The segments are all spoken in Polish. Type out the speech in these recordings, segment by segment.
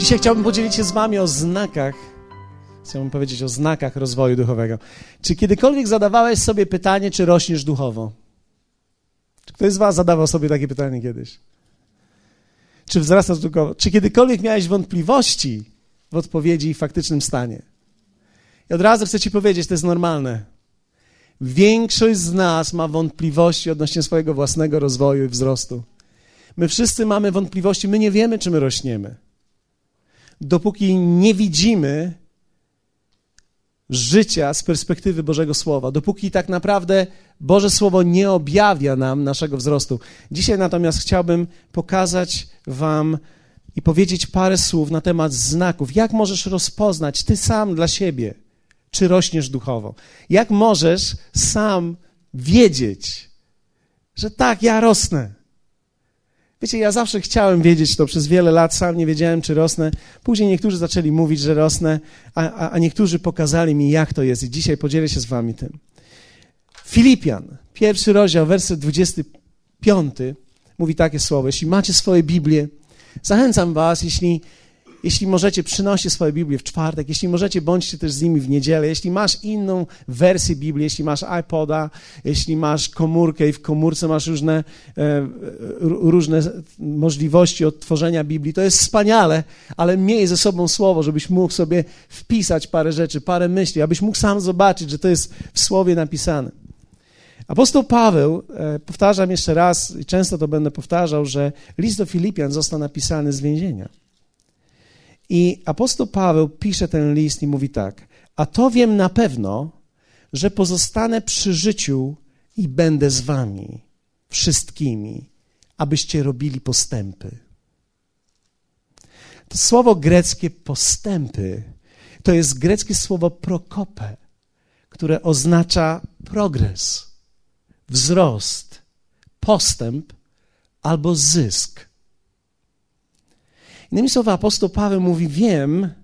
Dzisiaj chciałbym podzielić się z Wami o znakach, chciałbym powiedzieć o znakach rozwoju duchowego. Czy kiedykolwiek zadawałeś sobie pytanie, czy rośniesz duchowo? Czy ktoś z Was zadawał sobie takie pytanie kiedyś? Czy wzrastasz duchowo? Czy kiedykolwiek miałeś wątpliwości w odpowiedzi i faktycznym stanie? I od razu chcę Ci powiedzieć, to jest normalne. Większość z nas ma wątpliwości odnośnie swojego własnego rozwoju i wzrostu. My wszyscy mamy wątpliwości, my nie wiemy, czy my rośniemy. Dopóki nie widzimy życia z perspektywy Bożego Słowa, dopóki tak naprawdę Boże Słowo nie objawia nam naszego wzrostu. Dzisiaj natomiast chciałbym pokazać Wam i powiedzieć parę słów na temat znaków. Jak możesz rozpoznać Ty sam dla siebie, czy rośniesz duchowo? Jak możesz sam wiedzieć, że tak, ja rosnę? Wiecie, ja zawsze chciałem wiedzieć to przez wiele lat, sam nie wiedziałem, czy rosnę. Później niektórzy zaczęli mówić, że rosnę, a, a, a niektórzy pokazali mi, jak to jest. I dzisiaj podzielę się z wami tym. Filipian, pierwszy rozdział, werset 25, mówi takie słowo. Jeśli macie swoje Biblię, zachęcam was, jeśli jeśli możecie, przynoście swoje Biblię w czwartek, jeśli możecie, bądźcie też z nimi w niedzielę. Jeśli masz inną wersję Biblii, jeśli masz iPoda, jeśli masz komórkę i w komórce masz różne, e, różne możliwości odtworzenia Biblii, to jest wspaniale, ale miej ze sobą słowo, żebyś mógł sobie wpisać parę rzeczy, parę myśli, abyś mógł sam zobaczyć, że to jest w słowie napisane. Apostoł Paweł, e, powtarzam jeszcze raz i często to będę powtarzał, że list do Filipian został napisany z więzienia. I apostoł Paweł pisze ten list i mówi tak: A to wiem na pewno, że pozostanę przy życiu i będę z wami, wszystkimi, abyście robili postępy. To słowo greckie postępy to jest greckie słowo prokope, które oznacza progres, wzrost, postęp albo zysk. Innymi słowy, apostoł Paweł mówi: Wiem,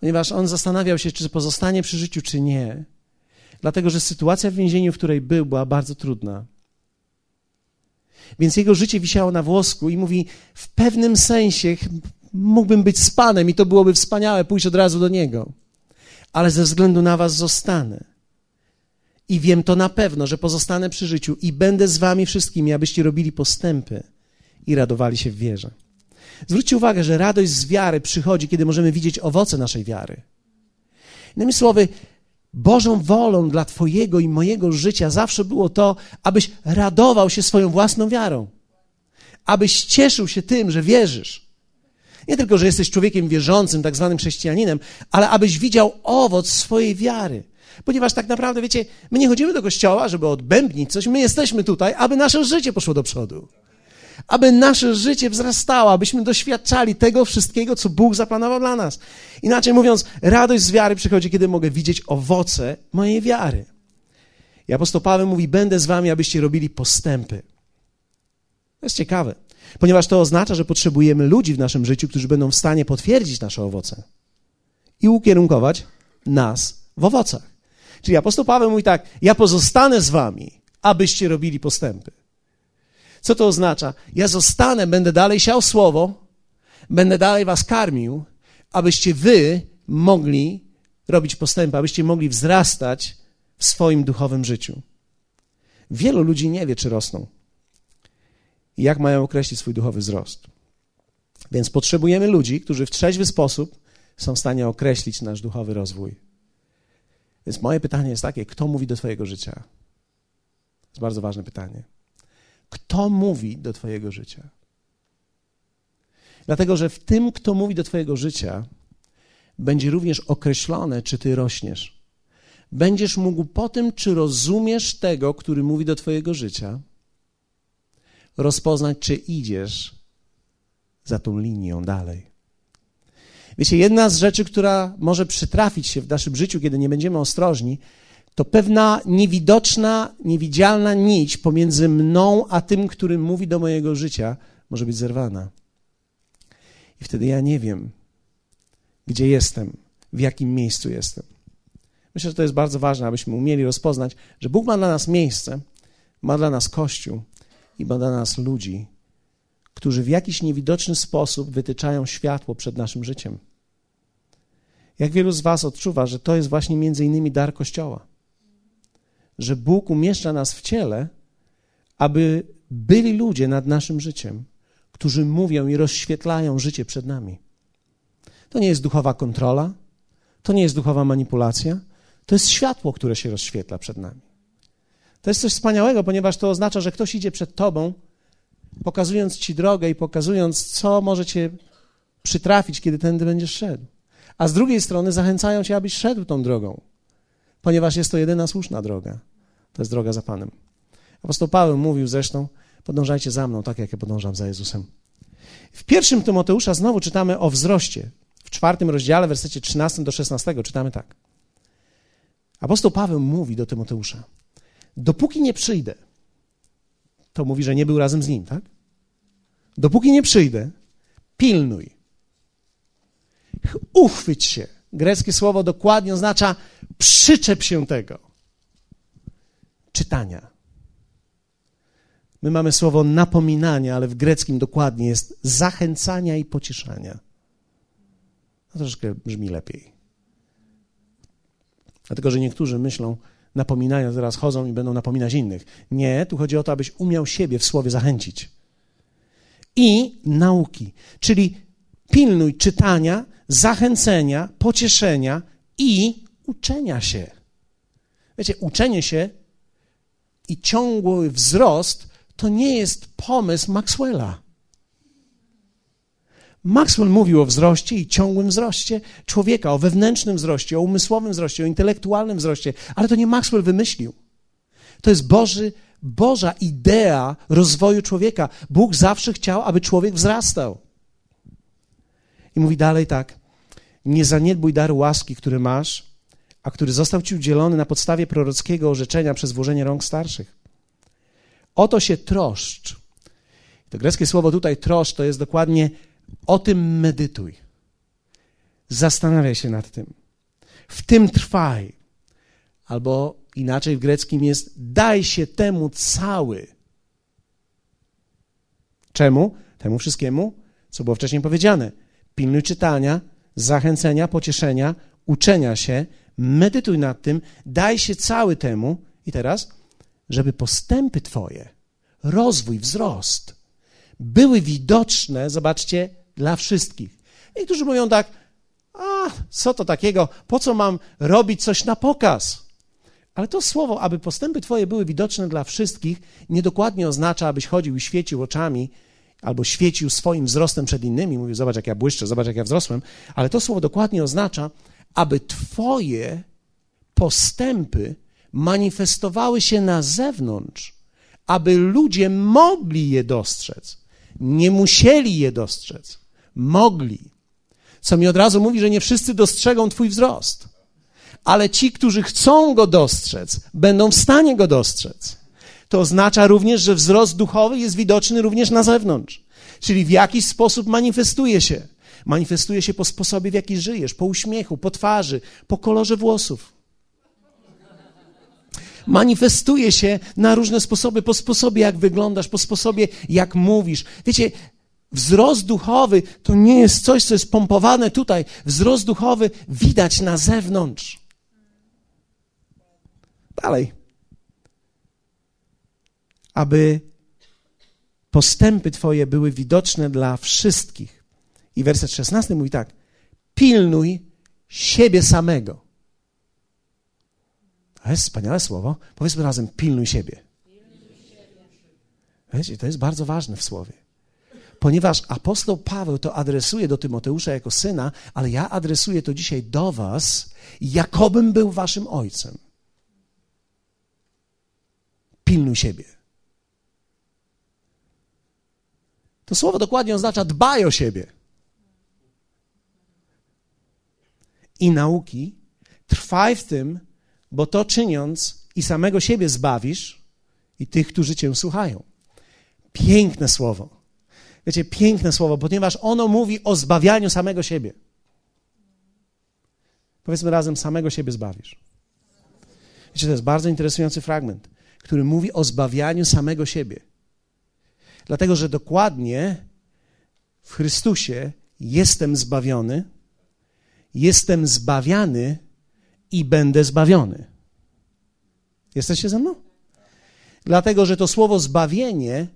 ponieważ on zastanawiał się, czy pozostanie przy życiu, czy nie, dlatego że sytuacja w więzieniu, w której był, była bardzo trudna. Więc jego życie wisiało na włosku i mówi: W pewnym sensie mógłbym być z Panem i to byłoby wspaniałe pójść od razu do niego, ale ze względu na Was zostanę. I wiem to na pewno, że pozostanę przy życiu i będę z Wami wszystkimi, abyście robili postępy i radowali się w wierze. Zwróćcie uwagę, że radość z wiary przychodzi, kiedy możemy widzieć owoce naszej wiary. Innymi słowy, Bożą wolą dla Twojego i mojego życia zawsze było to, abyś radował się swoją własną wiarą, abyś cieszył się tym, że wierzysz. Nie tylko, że jesteś człowiekiem wierzącym, tak zwanym chrześcijaninem, ale abyś widział owoc swojej wiary. Ponieważ tak naprawdę, wiecie, my nie chodzimy do kościoła, żeby odbębnić coś, my jesteśmy tutaj, aby nasze życie poszło do przodu aby nasze życie wzrastało, abyśmy doświadczali tego wszystkiego, co Bóg zaplanował dla nas. Inaczej mówiąc, radość z wiary przychodzi, kiedy mogę widzieć owoce mojej wiary. I apostoł Paweł mówi: Będę z wami, abyście robili postępy. To jest ciekawe, ponieważ to oznacza, że potrzebujemy ludzi w naszym życiu, którzy będą w stanie potwierdzić nasze owoce i ukierunkować nas w owocach. Czyli apostoł Paweł mówi tak: Ja pozostanę z wami, abyście robili postępy. Co to oznacza? Ja zostanę, będę dalej siał słowo, będę dalej was karmił, abyście wy mogli robić postępy, abyście mogli wzrastać w swoim duchowym życiu. Wielu ludzi nie wie, czy rosną i jak mają określić swój duchowy wzrost. Więc potrzebujemy ludzi, którzy w trzeźwy sposób są w stanie określić nasz duchowy rozwój. Więc moje pytanie jest takie: kto mówi do Twojego życia? To jest bardzo ważne pytanie. Kto mówi do Twojego życia? Dlatego, że w tym, kto mówi do Twojego życia, będzie również określone, czy Ty rośniesz. Będziesz mógł po tym, czy rozumiesz tego, który mówi do Twojego życia, rozpoznać, czy idziesz za tą linią dalej. Wiecie, jedna z rzeczy, która może przytrafić się w naszym życiu, kiedy nie będziemy ostrożni, to pewna niewidoczna, niewidzialna nić pomiędzy mną a tym, który mówi do mojego życia, może być zerwana. I wtedy ja nie wiem, gdzie jestem, w jakim miejscu jestem. Myślę, że to jest bardzo ważne, abyśmy umieli rozpoznać, że Bóg ma dla nas miejsce, ma dla nas Kościół i ma dla nas ludzi, którzy w jakiś niewidoczny sposób wytyczają światło przed naszym życiem. Jak wielu z Was odczuwa, że to jest właśnie między innymi dar Kościoła? Że Bóg umieszcza nas w ciele, aby byli ludzie nad naszym życiem, którzy mówią i rozświetlają życie przed nami. To nie jest duchowa kontrola, to nie jest duchowa manipulacja, to jest światło, które się rozświetla przed nami. To jest coś wspaniałego, ponieważ to oznacza, że ktoś idzie przed tobą, pokazując ci drogę i pokazując, co może cię przytrafić, kiedy tędy będziesz szedł. A z drugiej strony zachęcają cię, abyś szedł tą drogą, ponieważ jest to jedyna słuszna droga. To jest droga za Panem. Apostoł Paweł mówił zresztą, podążajcie za mną, tak jak ja podążam za Jezusem. W pierwszym Tymoteusza znowu czytamy o wzroście. W czwartym rozdziale, wersecie 13 do 16 czytamy tak. Apostoł Paweł mówi do Tymoteusza, dopóki nie przyjdę, to mówi, że nie był razem z nim, tak? Dopóki nie przyjdę, pilnuj. Uchwyć się. Greckie słowo dokładnie oznacza przyczep się tego. Czytania. My mamy słowo napominania, ale w greckim dokładnie jest zachęcania i pocieszania. To troszkę brzmi lepiej. Dlatego, że niektórzy myślą, napominają, teraz chodzą i będą napominać innych. Nie, tu chodzi o to, abyś umiał siebie w słowie zachęcić. I nauki, czyli pilnuj czytania, zachęcenia, pocieszenia i uczenia się. Wiecie, uczenie się i ciągły wzrost to nie jest pomysł Maxwella. Maxwell mówił o wzroście i ciągłym wzroście człowieka, o wewnętrznym wzroście, o umysłowym wzroście, o intelektualnym wzroście, ale to nie Maxwell wymyślił. To jest Boży, Boża idea rozwoju człowieka. Bóg zawsze chciał, aby człowiek wzrastał. I mówi dalej tak: Nie zaniedbuj daru łaski, który masz, a który został ci udzielony na podstawie prorockiego orzeczenia przez włożenie rąk starszych. Oto się troszcz. To greckie słowo tutaj troszcz to jest dokładnie o tym medytuj. Zastanawiaj się nad tym. W tym trwaj. Albo inaczej w greckim jest daj się temu cały. Czemu? Temu wszystkiemu, co było wcześniej powiedziane. Pilnuj czytania, zachęcenia, pocieszenia, uczenia się, medytuj nad tym, daj się cały temu. I teraz, żeby postępy Twoje, rozwój, wzrost były widoczne, zobaczcie, dla wszystkich. Niektórzy mówią tak, a co to takiego, po co mam robić coś na pokaz? Ale to słowo, aby postępy Twoje były widoczne dla wszystkich, niedokładnie oznacza, abyś chodził i świecił oczami, albo świecił swoim wzrostem przed innymi, mówił, zobacz jak ja błyszczę, zobacz jak ja wzrosłem, ale to słowo dokładnie oznacza, aby Twoje postępy manifestowały się na zewnątrz, aby ludzie mogli je dostrzec, nie musieli je dostrzec mogli. Co mi od razu mówi, że nie wszyscy dostrzegą Twój wzrost. Ale ci, którzy chcą go dostrzec, będą w stanie go dostrzec. To oznacza również, że wzrost duchowy jest widoczny również na zewnątrz. Czyli w jakiś sposób manifestuje się. Manifestuje się po sposobie, w jaki żyjesz, po uśmiechu, po twarzy, po kolorze włosów. Manifestuje się na różne sposoby, po sposobie, jak wyglądasz, po sposobie, jak mówisz. Wiecie, Wzrost duchowy to nie jest coś, co jest pompowane tutaj. Wzrost duchowy widać na zewnątrz. Dalej. Aby postępy Twoje były widoczne dla wszystkich. I werset 16 mówi tak: pilnuj siebie samego. To jest wspaniałe słowo. Powiedzmy razem: pilnuj siebie. Wiecie, to jest bardzo ważne w słowie ponieważ apostoł Paweł to adresuje do Tymoteusza jako syna, ale ja adresuję to dzisiaj do Was, jakobym był Waszym ojcem. Pilnuj siebie. To słowo dokładnie oznacza dbaj o siebie. I nauki, trwaj w tym, bo to czyniąc i samego siebie zbawisz, i tych, którzy Cię słuchają. Piękne słowo. Wiecie, piękne słowo, ponieważ ono mówi o zbawianiu samego siebie. Powiedzmy razem, samego siebie zbawisz. Wiecie, to jest bardzo interesujący fragment, który mówi o zbawianiu samego siebie. Dlatego, że dokładnie w Chrystusie jestem zbawiony, jestem zbawiany i będę zbawiony. Jesteście ze mną? Dlatego, że to słowo zbawienie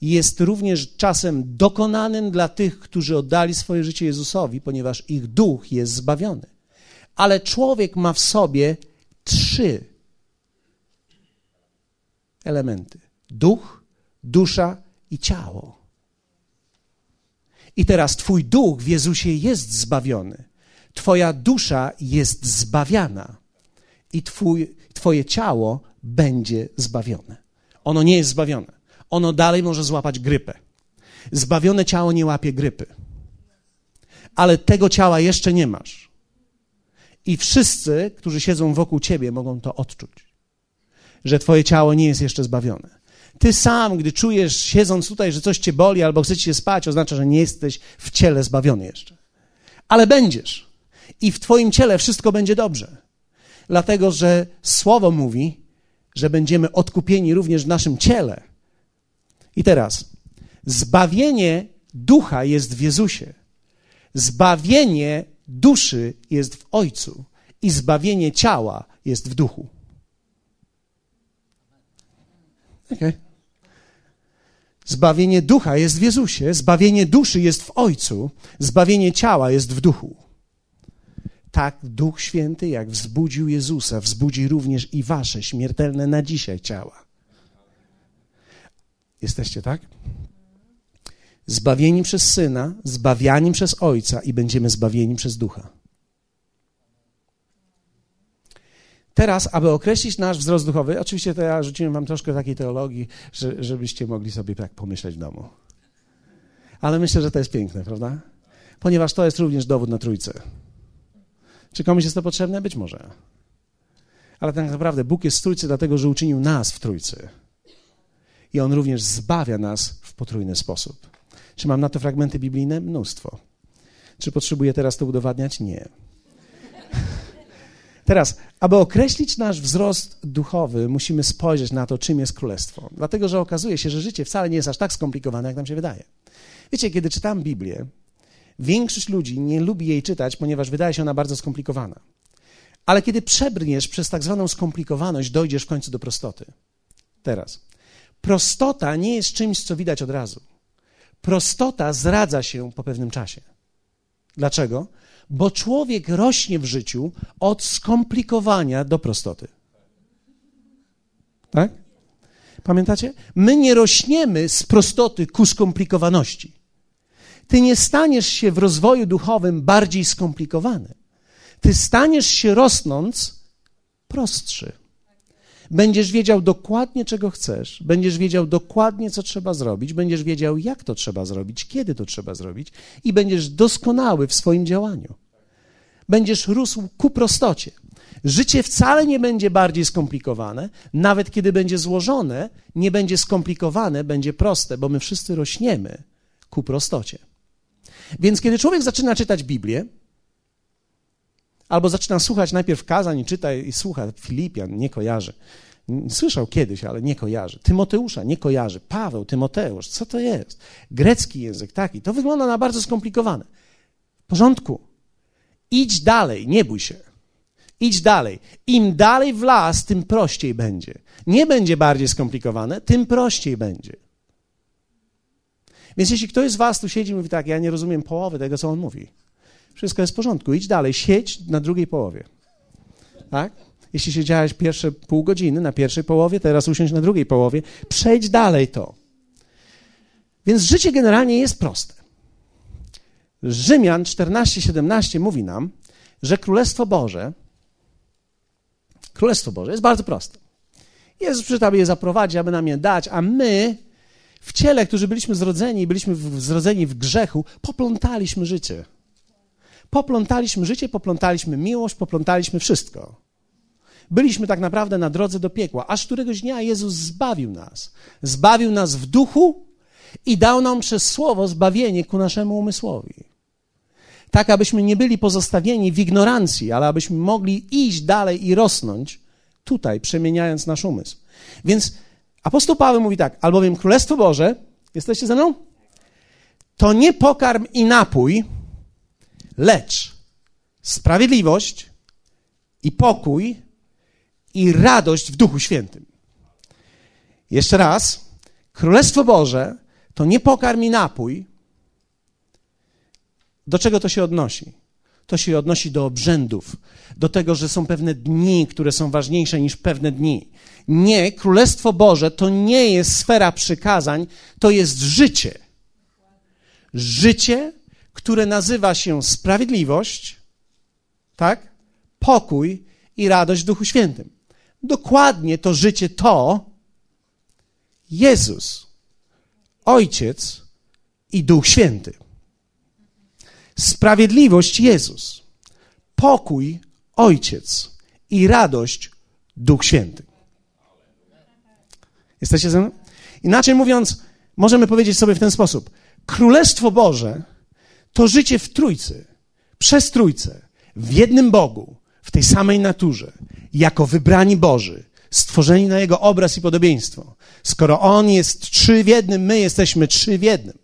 jest również czasem dokonanym dla tych, którzy oddali swoje życie Jezusowi, ponieważ ich duch jest zbawiony. Ale człowiek ma w sobie trzy elementy: duch, dusza i ciało. I teraz Twój duch w Jezusie jest zbawiony, Twoja dusza jest zbawiana i twój, Twoje ciało będzie zbawione. Ono nie jest zbawione. Ono dalej może złapać grypę. Zbawione ciało nie łapie grypy. Ale tego ciała jeszcze nie masz. I wszyscy, którzy siedzą wokół ciebie, mogą to odczuć, że twoje ciało nie jest jeszcze zbawione. Ty sam, gdy czujesz, siedząc tutaj, że coś cię boli albo chce się spać, oznacza, że nie jesteś w ciele zbawiony jeszcze. Ale będziesz. I w twoim ciele wszystko będzie dobrze. Dlatego, że Słowo mówi, że będziemy odkupieni również w naszym ciele. I teraz, zbawienie ducha jest w Jezusie. Zbawienie duszy jest w Ojcu i zbawienie ciała jest w duchu. Okay. Zbawienie ducha jest w Jezusie, zbawienie duszy jest w Ojcu, zbawienie ciała jest w duchu. Tak Duch Święty, jak wzbudził Jezusa, wzbudzi również i wasze śmiertelne na dzisiaj ciała. Jesteście tak? Zbawieni przez Syna, zbawiani przez Ojca i będziemy zbawieni przez Ducha. Teraz, aby określić nasz wzrost duchowy, oczywiście to ja rzuciłem wam troszkę takiej teologii, że, żebyście mogli sobie tak pomyśleć w domu. Ale myślę, że to jest piękne, prawda? Ponieważ to jest również dowód na trójcę. Czy komuś jest to potrzebne? Być może. Ale tak naprawdę Bóg jest w trójcy dlatego, że uczynił nas w trójcy. I On również zbawia nas w potrójny sposób. Czy mam na to fragmenty biblijne? Mnóstwo. Czy potrzebuję teraz to udowadniać? Nie. Teraz, aby określić nasz wzrost duchowy, musimy spojrzeć na to, czym jest królestwo. Dlatego, że okazuje się, że życie wcale nie jest aż tak skomplikowane, jak nam się wydaje. Wiecie, kiedy czytam Biblię, większość ludzi nie lubi jej czytać, ponieważ wydaje się ona bardzo skomplikowana. Ale kiedy przebrniesz przez tak zwaną skomplikowaność, dojdziesz w końcu do prostoty. Teraz, prostota nie jest czymś, co widać od razu. Prostota zradza się po pewnym czasie. Dlaczego? Bo człowiek rośnie w życiu od skomplikowania do prostoty. Tak? Pamiętacie? My nie rośniemy z prostoty ku skomplikowaności. Ty nie staniesz się w rozwoju duchowym bardziej skomplikowany. Ty staniesz się rosnąc prostszy. Będziesz wiedział dokładnie, czego chcesz, będziesz wiedział dokładnie, co trzeba zrobić, będziesz wiedział, jak to trzeba zrobić, kiedy to trzeba zrobić i będziesz doskonały w swoim działaniu. Będziesz rósł ku prostocie. Życie wcale nie będzie bardziej skomplikowane, nawet kiedy będzie złożone, nie będzie skomplikowane, będzie proste, bo my wszyscy rośniemy ku prostocie. Więc kiedy człowiek zaczyna czytać Biblię, albo zaczyna słuchać najpierw kazań i czyta i słucha Filipian, nie kojarzy. Słyszał kiedyś, ale nie kojarzy. Tymoteusza nie kojarzy. Paweł, Tymoteusz, co to jest? Grecki język taki. To wygląda na bardzo skomplikowane. W porządku. Idź dalej, nie bój się. Idź dalej. Im dalej w las, tym prościej będzie. Nie będzie bardziej skomplikowane, tym prościej będzie. Więc jeśli ktoś z was tu siedzi i mówi tak, ja nie rozumiem połowy tego, co on mówi, wszystko jest w porządku, idź dalej, siedź na drugiej połowie. Tak? Jeśli siedziałeś pierwsze pół godziny na pierwszej połowie, teraz usiądź na drugiej połowie, przejdź dalej to. Więc życie generalnie jest proste. Rzymian 14:17 mówi nam, że Królestwo Boże, Królestwo Boże jest bardzo proste. Jezus przyszedł, aby je zaprowadzić, aby nam je dać, a my w ciele, którzy byliśmy zrodzeni, byliśmy zrodzeni w grzechu, poplątaliśmy życie. Poplątaliśmy życie, poplątaliśmy miłość, poplątaliśmy wszystko. Byliśmy tak naprawdę na drodze do piekła, aż któregoś dnia Jezus zbawił nas. Zbawił nas w duchu i dał nam przez słowo zbawienie ku naszemu umysłowi. Tak, abyśmy nie byli pozostawieni w ignorancji, ale abyśmy mogli iść dalej i rosnąć tutaj, przemieniając nasz umysł. Więc apostoł Paweł mówi tak, albowiem Królestwo Boże, jesteście ze mną? to nie pokarm i napój, lecz sprawiedliwość i pokój i radość w Duchu Świętym. Jeszcze raz, Królestwo Boże to nie pokarm i napój. Do czego to się odnosi? To się odnosi do obrzędów, do tego, że są pewne dni, które są ważniejsze niż pewne dni. Nie, Królestwo Boże to nie jest sfera przykazań, to jest życie. Życie, które nazywa się sprawiedliwość, tak? Pokój i radość w Duchu Świętym. Dokładnie to życie to Jezus, Ojciec i Duch Święty. Sprawiedliwość Jezus, pokój Ojciec i radość Duch Święty. Jesteście ze mną? Inaczej mówiąc, możemy powiedzieć sobie w ten sposób: Królestwo Boże to życie w Trójcy, przez Trójcę, w jednym Bogu, w tej samej naturze, jako wybrani Boży, stworzeni na Jego obraz i podobieństwo. Skoro On jest trzy w jednym, my jesteśmy trzy w jednym.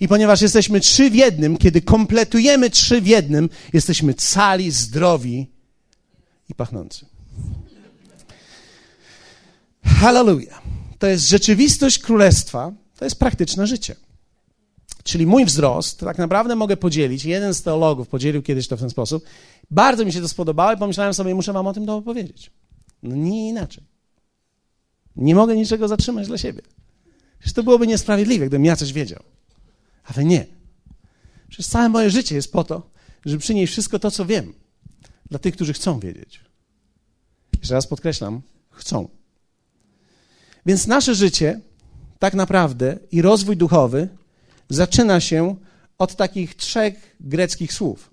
I ponieważ jesteśmy trzy w jednym, kiedy kompletujemy trzy w jednym, jesteśmy cali, zdrowi i pachnący. Hallelujah. To jest rzeczywistość królestwa, to jest praktyczne życie. Czyli mój wzrost, tak naprawdę mogę podzielić, jeden z teologów podzielił kiedyś to w ten sposób. Bardzo mi się to spodobało i pomyślałem sobie, muszę wam o tym to opowiedzieć. No nie inaczej. Nie mogę niczego zatrzymać dla siebie. Przecież to byłoby niesprawiedliwe, gdybym ja coś wiedział. Ale nie. Przecież całe moje życie jest po to, żeby przynieść wszystko to, co wiem, dla tych, którzy chcą wiedzieć. Jeszcze raz podkreślam, chcą. Więc nasze życie, tak naprawdę, i rozwój duchowy zaczyna się od takich trzech greckich słów.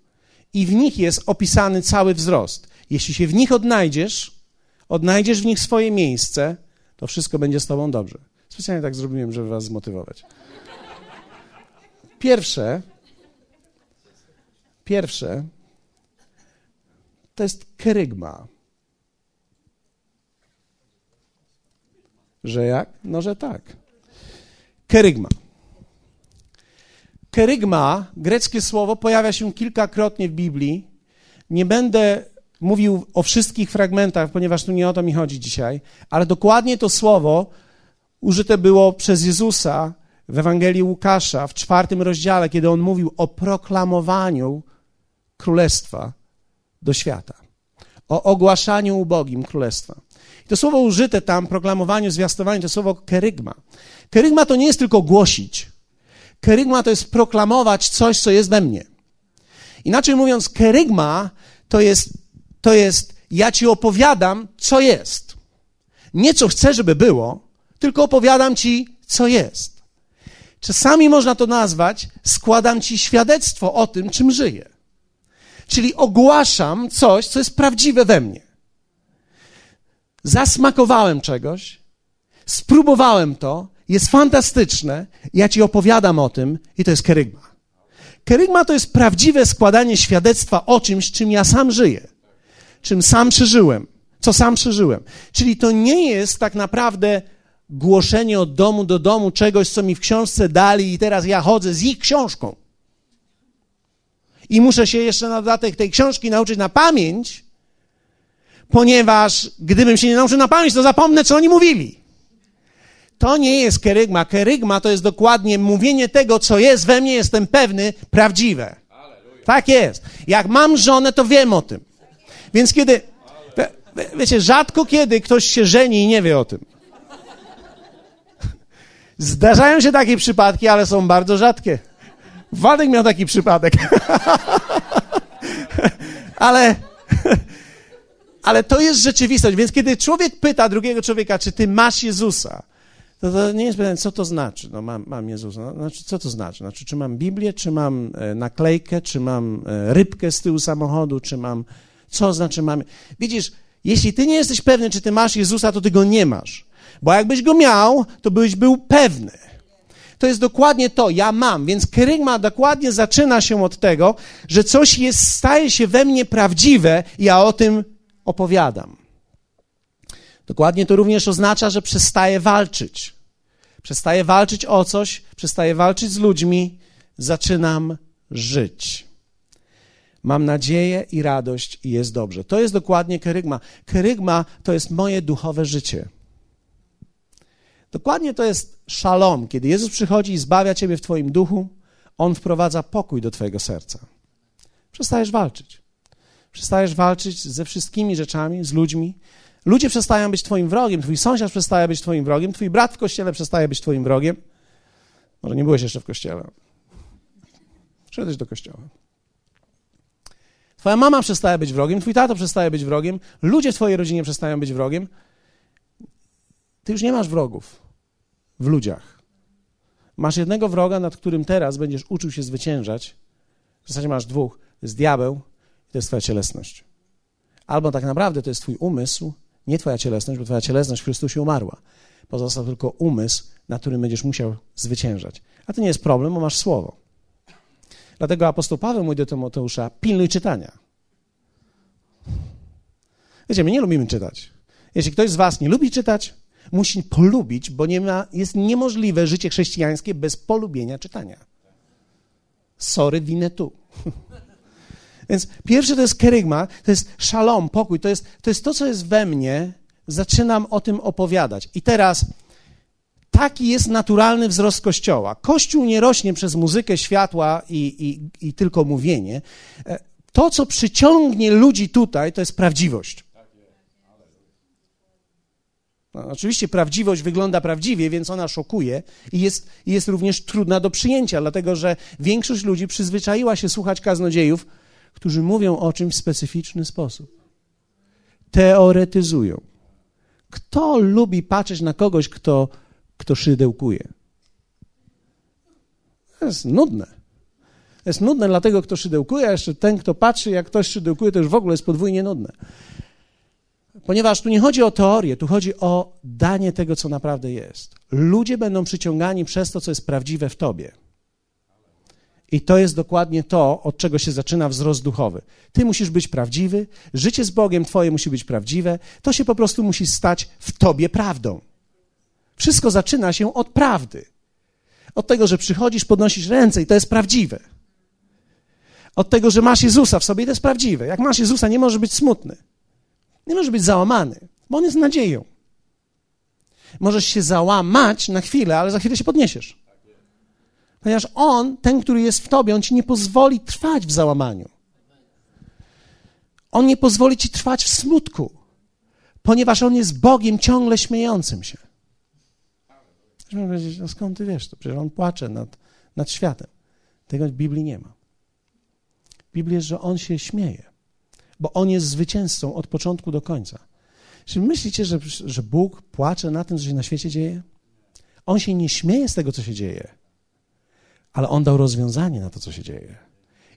I w nich jest opisany cały wzrost. Jeśli się w nich odnajdziesz, odnajdziesz w nich swoje miejsce, to wszystko będzie z tobą dobrze. Specjalnie tak zrobiłem, żeby was zmotywować. Pierwsze, pierwsze to jest kerygma. Że jak? No, że tak. Kerygma. Kerygma, greckie słowo, pojawia się kilkakrotnie w Biblii. Nie będę mówił o wszystkich fragmentach, ponieważ tu nie o to mi chodzi dzisiaj, ale dokładnie to słowo użyte było przez Jezusa w Ewangelii Łukasza w czwartym rozdziale, kiedy on mówił o proklamowaniu królestwa do świata, o ogłaszaniu ubogim królestwa. I to słowo użyte tam, proklamowaniu, zwiastowaniu, to słowo kerygma. Kerygma to nie jest tylko głosić. Kerygma to jest proklamować coś, co jest we mnie. Inaczej mówiąc, kerygma to jest, to jest ja ci opowiadam, co jest. Nie co chcę, żeby było, tylko opowiadam ci, co jest. Czasami można to nazwać, składam ci świadectwo o tym, czym żyję. Czyli ogłaszam coś, co jest prawdziwe we mnie. Zasmakowałem czegoś, spróbowałem to jest fantastyczne. Ja ci opowiadam o tym i to jest kerygma. Kerygma to jest prawdziwe składanie świadectwa o czymś, czym ja sam żyję, czym sam przeżyłem, co sam przeżyłem. Czyli to nie jest tak naprawdę głoszenie od domu do domu czegoś, co mi w książce dali i teraz ja chodzę z ich książką. I muszę się jeszcze na dodatek tej książki nauczyć na pamięć, ponieważ gdybym się nie nauczył na pamięć, to zapomnę, co oni mówili. To nie jest kerygma. Kerygma to jest dokładnie mówienie tego, co jest we mnie, jestem pewny, prawdziwe. Tak jest. Jak mam żonę, to wiem o tym. Więc kiedy, wiecie, rzadko kiedy ktoś się żeni i nie wie o tym. Zdarzają się takie przypadki, ale są bardzo rzadkie. Władek miał taki przypadek. ale, ale to jest rzeczywistość. Więc kiedy człowiek pyta drugiego człowieka, czy ty masz Jezusa, to, to nie jest pytanie, co to znaczy. No, mam, mam Jezusa. No, znaczy, co to znaczy? Znaczy, czy mam Biblię, czy mam e, naklejkę, czy mam e, rybkę z tyłu samochodu, czy mam. Co znaczy mam. Widzisz, jeśli ty nie jesteś pewny, czy ty masz Jezusa, to ty go nie masz. Bo jakbyś go miał, to byś był pewny. To jest dokładnie to, ja mam. Więc kerygma dokładnie zaczyna się od tego, że coś jest, staje się we mnie prawdziwe i ja o tym opowiadam. Dokładnie to również oznacza, że przestaje walczyć. Przestaje walczyć o coś, przestaje walczyć z ludźmi, zaczynam żyć. Mam nadzieję i radość i jest dobrze. To jest dokładnie kerygma. Kerygma to jest moje duchowe życie. Dokładnie to jest szalom. Kiedy Jezus przychodzi i zbawia ciebie w twoim duchu, On wprowadza pokój do twojego serca. Przestajesz walczyć. Przestajesz walczyć ze wszystkimi rzeczami, z ludźmi. Ludzie przestają być twoim wrogiem, twój sąsiad przestaje być twoim wrogiem, twój brat w kościele przestaje być twoim wrogiem. Może nie byłeś jeszcze w kościele. Przyszedłeś do kościoła. Twoja mama przestaje być wrogiem, twój tato przestaje być wrogiem, ludzie w twojej rodzinie przestają być wrogiem. Ty już nie masz wrogów w ludziach. Masz jednego wroga, nad którym teraz będziesz uczył się zwyciężać. W zasadzie masz dwóch. To jest diabeł i to jest twoja cielesność. Albo tak naprawdę to jest twój umysł, nie twoja cielesność, bo twoja cielesność w Chrystusie umarła. Pozostał tylko umysł, na którym będziesz musiał zwyciężać. A to nie jest problem, bo masz słowo. Dlatego apostoł Paweł mówi do Tymoteusza, pilnuj czytania. Wiecie, my nie lubimy czytać. Jeśli ktoś z was nie lubi czytać, musi polubić, bo nie ma, jest niemożliwe życie chrześcijańskie bez polubienia czytania. Sorry, winę tu. Więc pierwsze to jest kerygma, to jest szalom, pokój, to jest, to jest to, co jest we mnie. Zaczynam o tym opowiadać. I teraz taki jest naturalny wzrost Kościoła. Kościół nie rośnie przez muzykę, światła i, i, i tylko mówienie. E, to, co przyciągnie ludzi tutaj, to jest prawdziwość. No, oczywiście prawdziwość wygląda prawdziwie, więc ona szokuje i jest, jest również trudna do przyjęcia, dlatego że większość ludzi przyzwyczaiła się słuchać kaznodziejów, którzy mówią o czymś w specyficzny sposób. Teoretyzują. Kto lubi patrzeć na kogoś, kto, kto szydełkuje? To jest nudne. To jest nudne dla tego, kto szydełkuje, a jeszcze ten, kto patrzy, jak ktoś szydełkuje, to już w ogóle jest podwójnie nudne. Ponieważ tu nie chodzi o teorię, tu chodzi o danie tego, co naprawdę jest. Ludzie będą przyciągani przez to, co jest prawdziwe w tobie. I to jest dokładnie to, od czego się zaczyna wzrost duchowy. Ty musisz być prawdziwy, życie z Bogiem Twoje musi być prawdziwe, to się po prostu musi stać w Tobie prawdą. Wszystko zaczyna się od prawdy. Od tego, że przychodzisz, podnosisz ręce i to jest prawdziwe. Od tego, że masz Jezusa w sobie i to jest prawdziwe. Jak masz Jezusa, nie możesz być smutny. Nie możesz być załamany, bo On jest nadzieją. Możesz się załamać na chwilę, ale za chwilę się podniesiesz. Ponieważ On, ten, który jest w tobie, On ci nie pozwoli trwać w załamaniu. On nie pozwoli ci trwać w smutku, ponieważ On jest Bogiem ciągle śmiejącym się. Można powiedzieć, no skąd ty wiesz to? Przecież On płacze nad, nad światem. Tego w Biblii nie ma. W Biblii jest, że On się śmieje, bo On jest zwycięzcą od początku do końca. Czy myślicie, że, że Bóg płacze na tym, co się na świecie dzieje? On się nie śmieje z tego, co się dzieje ale on dał rozwiązanie na to, co się dzieje.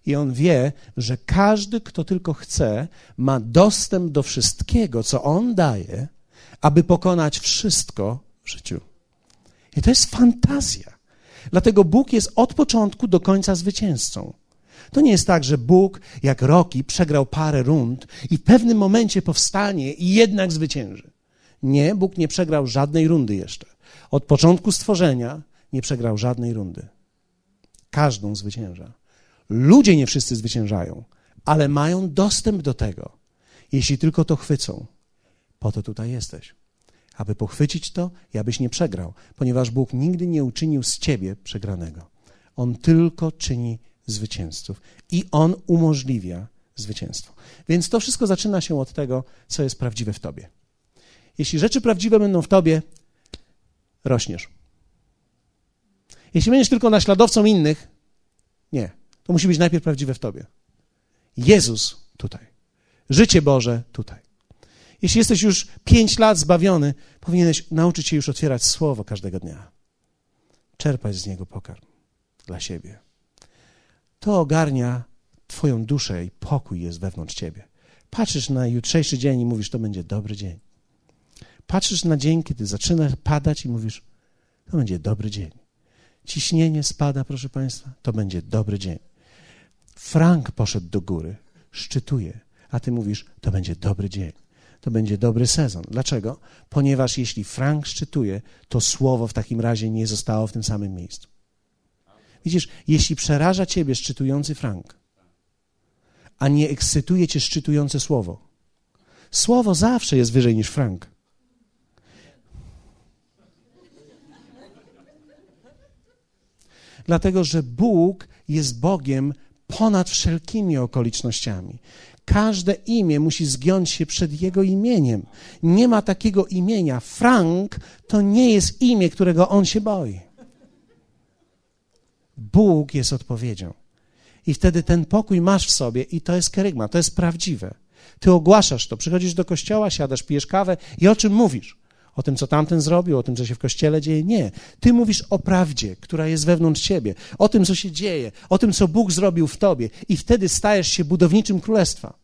I on wie, że każdy, kto tylko chce, ma dostęp do wszystkiego, co on daje, aby pokonać wszystko w życiu. I to jest fantazja. Dlatego Bóg jest od początku do końca zwycięzcą. To nie jest tak, że Bóg, jak Roki, przegrał parę rund i w pewnym momencie powstanie i jednak zwycięży. Nie, Bóg nie przegrał żadnej rundy jeszcze. Od początku stworzenia nie przegrał żadnej rundy. Każdą zwycięża. Ludzie nie wszyscy zwyciężają, ale mają dostęp do tego, jeśli tylko to chwycą. Po to tutaj jesteś. Aby pochwycić to i abyś nie przegrał, ponieważ Bóg nigdy nie uczynił z ciebie przegranego. On tylko czyni zwycięzców i on umożliwia zwycięstwo. Więc to wszystko zaczyna się od tego, co jest prawdziwe w tobie. Jeśli rzeczy prawdziwe będą w tobie, rośniesz. Jeśli będziesz tylko naśladowcą innych, nie. To musi być najpierw prawdziwe w tobie. Jezus tutaj. Życie Boże tutaj. Jeśli jesteś już pięć lat zbawiony, powinieneś nauczyć się już otwierać słowo każdego dnia. Czerpać z niego pokarm dla siebie. To ogarnia Twoją duszę i pokój jest wewnątrz Ciebie. Patrzysz na jutrzejszy dzień i mówisz, to będzie dobry dzień. Patrzysz na dzień, kiedy zaczyna padać i mówisz, to będzie dobry dzień ciśnienie spada, proszę Państwa, to będzie dobry dzień. Frank poszedł do góry, szczytuje, a ty mówisz, to będzie dobry dzień. To będzie dobry sezon. Dlaczego? Ponieważ jeśli Frank szczytuje, to słowo w takim razie nie zostało w tym samym miejscu. Widzisz, jeśli przeraża ciebie szczytujący frank, a nie ekscytuje cię szczytujące słowo, słowo zawsze jest wyżej niż frank. Dlatego, że Bóg jest Bogiem ponad wszelkimi okolicznościami. Każde imię musi zgiąć się przed Jego imieniem. Nie ma takiego imienia. Frank to nie jest imię, którego on się boi. Bóg jest odpowiedzią. I wtedy ten pokój masz w sobie i to jest kerygma, to jest prawdziwe. Ty ogłaszasz to, przychodzisz do kościoła, siadasz, pijesz kawę i o czym mówisz? O tym, co tamten zrobił, o tym, co się w kościele dzieje? Nie. Ty mówisz o prawdzie, która jest wewnątrz ciebie, o tym, co się dzieje, o tym, co Bóg zrobił w tobie, i wtedy stajesz się budowniczym królestwa.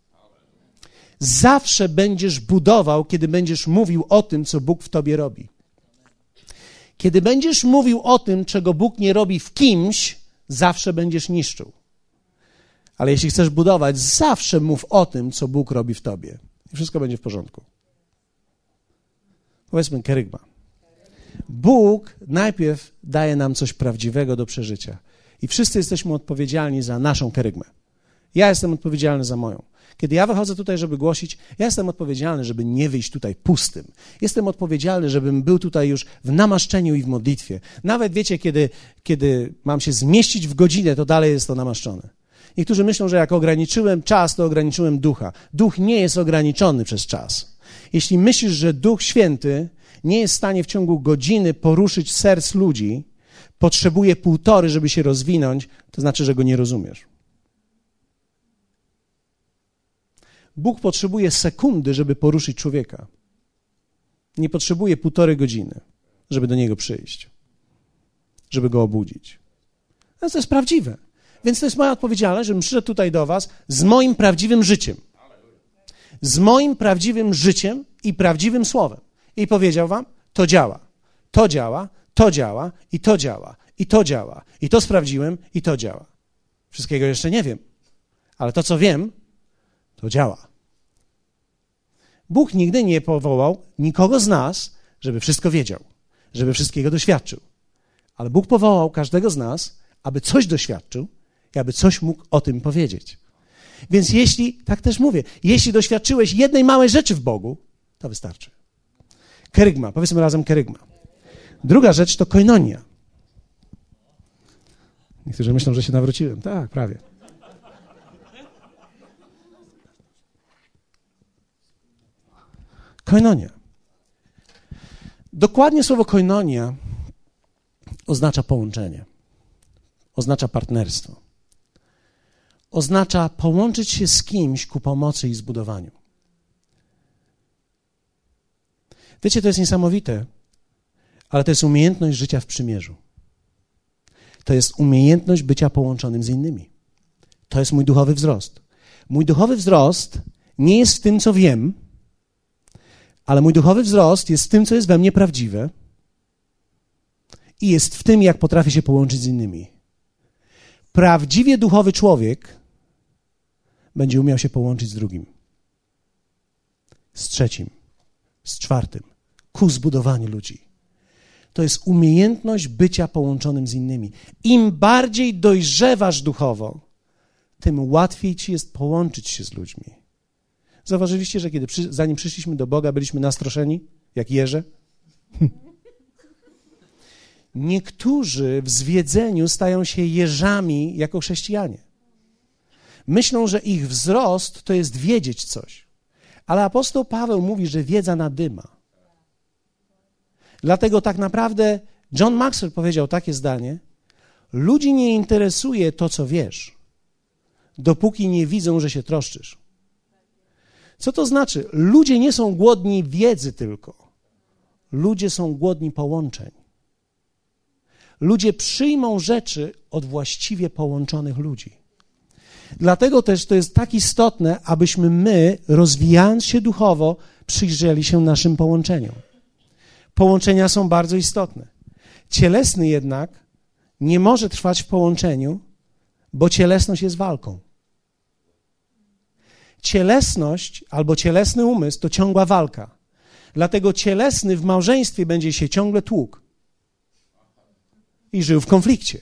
Zawsze będziesz budował, kiedy będziesz mówił o tym, co Bóg w tobie robi. Kiedy będziesz mówił o tym, czego Bóg nie robi w kimś, zawsze będziesz niszczył. Ale jeśli chcesz budować, zawsze mów o tym, co Bóg robi w tobie. I wszystko będzie w porządku. Powiedzmy kerygma. Bóg najpierw daje nam coś prawdziwego do przeżycia. I wszyscy jesteśmy odpowiedzialni za naszą kerygmę. Ja jestem odpowiedzialny za moją. Kiedy ja wychodzę tutaj, żeby głosić, ja jestem odpowiedzialny, żeby nie wyjść tutaj pustym. Jestem odpowiedzialny, żebym był tutaj już w namaszczeniu i w modlitwie. Nawet wiecie, kiedy, kiedy mam się zmieścić w godzinę, to dalej jest to namaszczone. Niektórzy myślą, że jak ograniczyłem czas, to ograniczyłem ducha. Duch nie jest ograniczony przez czas. Jeśli myślisz, że Duch Święty nie jest w stanie w ciągu godziny poruszyć serc ludzi, potrzebuje półtory, żeby się rozwinąć, to znaczy, że go nie rozumiesz. Bóg potrzebuje sekundy, żeby poruszyć człowieka. Nie potrzebuje półtorej godziny, żeby do niego przyjść, żeby go obudzić. No to jest prawdziwe. Więc to jest moja odpowiedzialność, żebym przyszedł tutaj do Was z moim prawdziwym życiem. Z moim prawdziwym życiem i prawdziwym słowem. I powiedział Wam, to działa, to działa, to działa i to działa, i to działa, i to sprawdziłem, i to działa. Wszystkiego jeszcze nie wiem, ale to, co wiem, to działa. Bóg nigdy nie powołał nikogo z nas, żeby wszystko wiedział, żeby wszystkiego doświadczył. Ale Bóg powołał każdego z nas, aby coś doświadczył i aby coś mógł o tym powiedzieć. Więc jeśli, tak też mówię, jeśli doświadczyłeś jednej małej rzeczy w Bogu, to wystarczy. Kerygma, powiedzmy razem kerygma. Druga rzecz to koinonia. Niektórzy myślą, że się nawróciłem. Tak, prawie. Koinonia. Dokładnie słowo koinonia oznacza połączenie, oznacza partnerstwo, oznacza połączyć się z kimś ku pomocy i zbudowaniu. Wiecie, to jest niesamowite, ale to jest umiejętność życia w przymierzu. To jest umiejętność bycia połączonym z innymi. To jest mój duchowy wzrost. Mój duchowy wzrost nie jest w tym, co wiem, ale mój duchowy wzrost jest w tym, co jest we mnie prawdziwe i jest w tym, jak potrafię się połączyć z innymi. Prawdziwie duchowy człowiek będzie umiał się połączyć z drugim, z trzecim, z czwartym, ku zbudowaniu ludzi. To jest umiejętność bycia połączonym z innymi. Im bardziej dojrzewasz duchowo, tym łatwiej ci jest połączyć się z ludźmi. Zauważyliście, że kiedy przy, zanim przyszliśmy do Boga, byliśmy nastroszeni, jak jeże? Niektórzy w zwiedzeniu stają się jeżami jako chrześcijanie. Myślą, że ich wzrost to jest wiedzieć coś. Ale apostoł Paweł mówi, że wiedza nadyma. Dlatego tak naprawdę John Maxwell powiedział takie zdanie: Ludzi nie interesuje to, co wiesz, dopóki nie widzą, że się troszczysz. Co to znaczy? Ludzie nie są głodni wiedzy tylko. Ludzie są głodni połączeń. Ludzie przyjmą rzeczy od właściwie połączonych ludzi. Dlatego też to jest tak istotne, abyśmy my, rozwijając się duchowo, przyjrzeli się naszym połączeniom. Połączenia są bardzo istotne. Cielesny jednak nie może trwać w połączeniu, bo cielesność jest walką cielesność albo cielesny umysł to ciągła walka. Dlatego cielesny w małżeństwie będzie się ciągle tłukł i żył w konflikcie.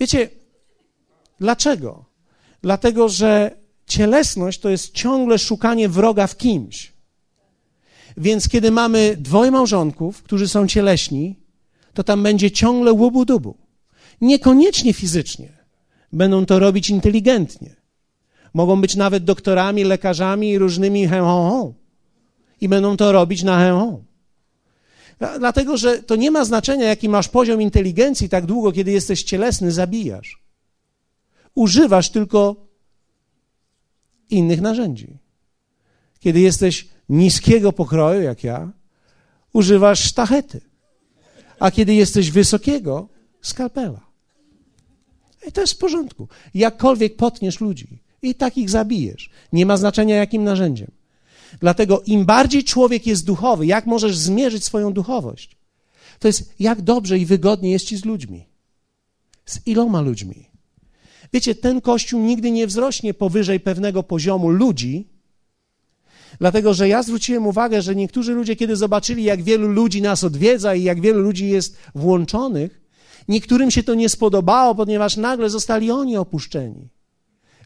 Wiecie, dlaczego? Dlatego, że cielesność to jest ciągle szukanie wroga w kimś. Więc kiedy mamy dwoje małżonków, którzy są cieleśni, to tam będzie ciągle łubu-dubu. Niekoniecznie fizycznie. Będą to robić inteligentnie. Mogą być nawet doktorami, lekarzami i różnymi he I będą to robić na he Dlatego, że to nie ma znaczenia, jaki masz poziom inteligencji, tak długo, kiedy jesteś cielesny, zabijasz. Używasz tylko innych narzędzi. Kiedy jesteś niskiego pokroju, jak ja, używasz sztachety. A kiedy jesteś wysokiego, skalpela. I to jest w porządku. Jakkolwiek potniesz ludzi i tak ich zabijesz. Nie ma znaczenia, jakim narzędziem. Dlatego im bardziej człowiek jest duchowy, jak możesz zmierzyć swoją duchowość? To jest jak dobrze i wygodnie jest ci z ludźmi. Z iloma ludźmi. Wiecie, ten kościół nigdy nie wzrośnie powyżej pewnego poziomu ludzi, dlatego że ja zwróciłem uwagę, że niektórzy ludzie, kiedy zobaczyli, jak wielu ludzi nas odwiedza i jak wielu ludzi jest włączonych, niektórym się to nie spodobało, ponieważ nagle zostali oni opuszczeni.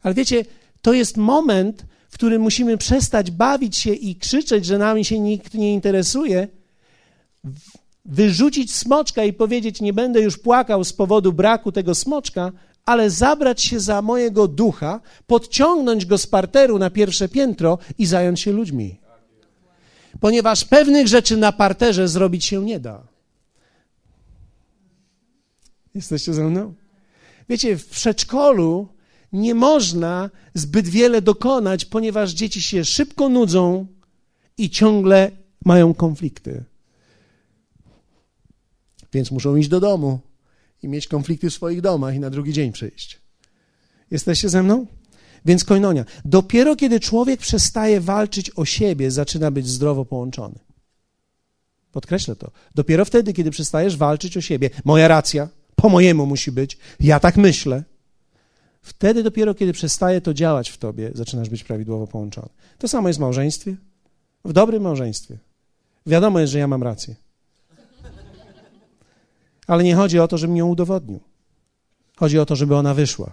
Ale wiecie, to jest moment, w którym musimy przestać bawić się i krzyczeć, że nami się nikt nie interesuje, wyrzucić smoczka i powiedzieć: Nie będę już płakał z powodu braku tego smoczka, ale zabrać się za mojego ducha, podciągnąć go z parteru na pierwsze piętro i zająć się ludźmi. Ponieważ pewnych rzeczy na parterze zrobić się nie da. Jesteście ze mną? Wiecie, w przedszkolu nie można zbyt wiele dokonać, ponieważ dzieci się szybko nudzą i ciągle mają konflikty. Więc muszą iść do domu i mieć konflikty w swoich domach i na drugi dzień przyjść. Jesteście ze mną? Więc koinonia. Dopiero kiedy człowiek przestaje walczyć o siebie, zaczyna być zdrowo połączony. Podkreślę to. Dopiero wtedy, kiedy przestajesz walczyć o siebie. Moja racja, po mojemu musi być, ja tak myślę. Wtedy dopiero, kiedy przestaje to działać w tobie, zaczynasz być prawidłowo połączony. To samo jest w małżeństwie. W dobrym małżeństwie. Wiadomo jest, że ja mam rację. Ale nie chodzi o to, żebym ją udowodnił. Chodzi o to, żeby ona wyszła.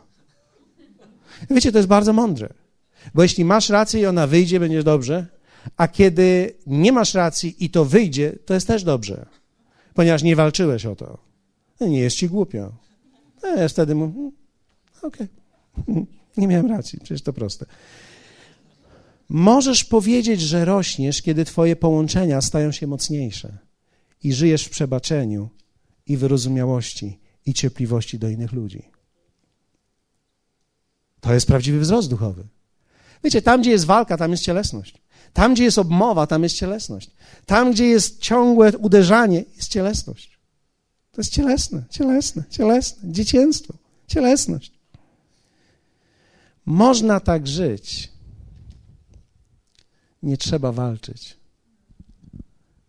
Wiecie, to jest bardzo mądre. Bo jeśli masz rację i ona wyjdzie, będzie dobrze, a kiedy nie masz racji i to wyjdzie, to jest też dobrze. Ponieważ nie walczyłeś o to. Nie jest ci głupio. No, ja wtedy mówię, hmm, okej. Okay. Nie miałem racji, przecież to proste. Możesz powiedzieć, że rośniesz, kiedy Twoje połączenia stają się mocniejsze i żyjesz w przebaczeniu i wyrozumiałości i cierpliwości do innych ludzi. To jest prawdziwy wzrost duchowy. Wiecie, tam, gdzie jest walka, tam jest cielesność. Tam, gdzie jest obmowa, tam jest cielesność. Tam, gdzie jest ciągłe uderzanie, jest cielesność. To jest cielesne, cielesne, cielesne, dzieciństwo, cielesność. Można tak żyć. Nie trzeba walczyć.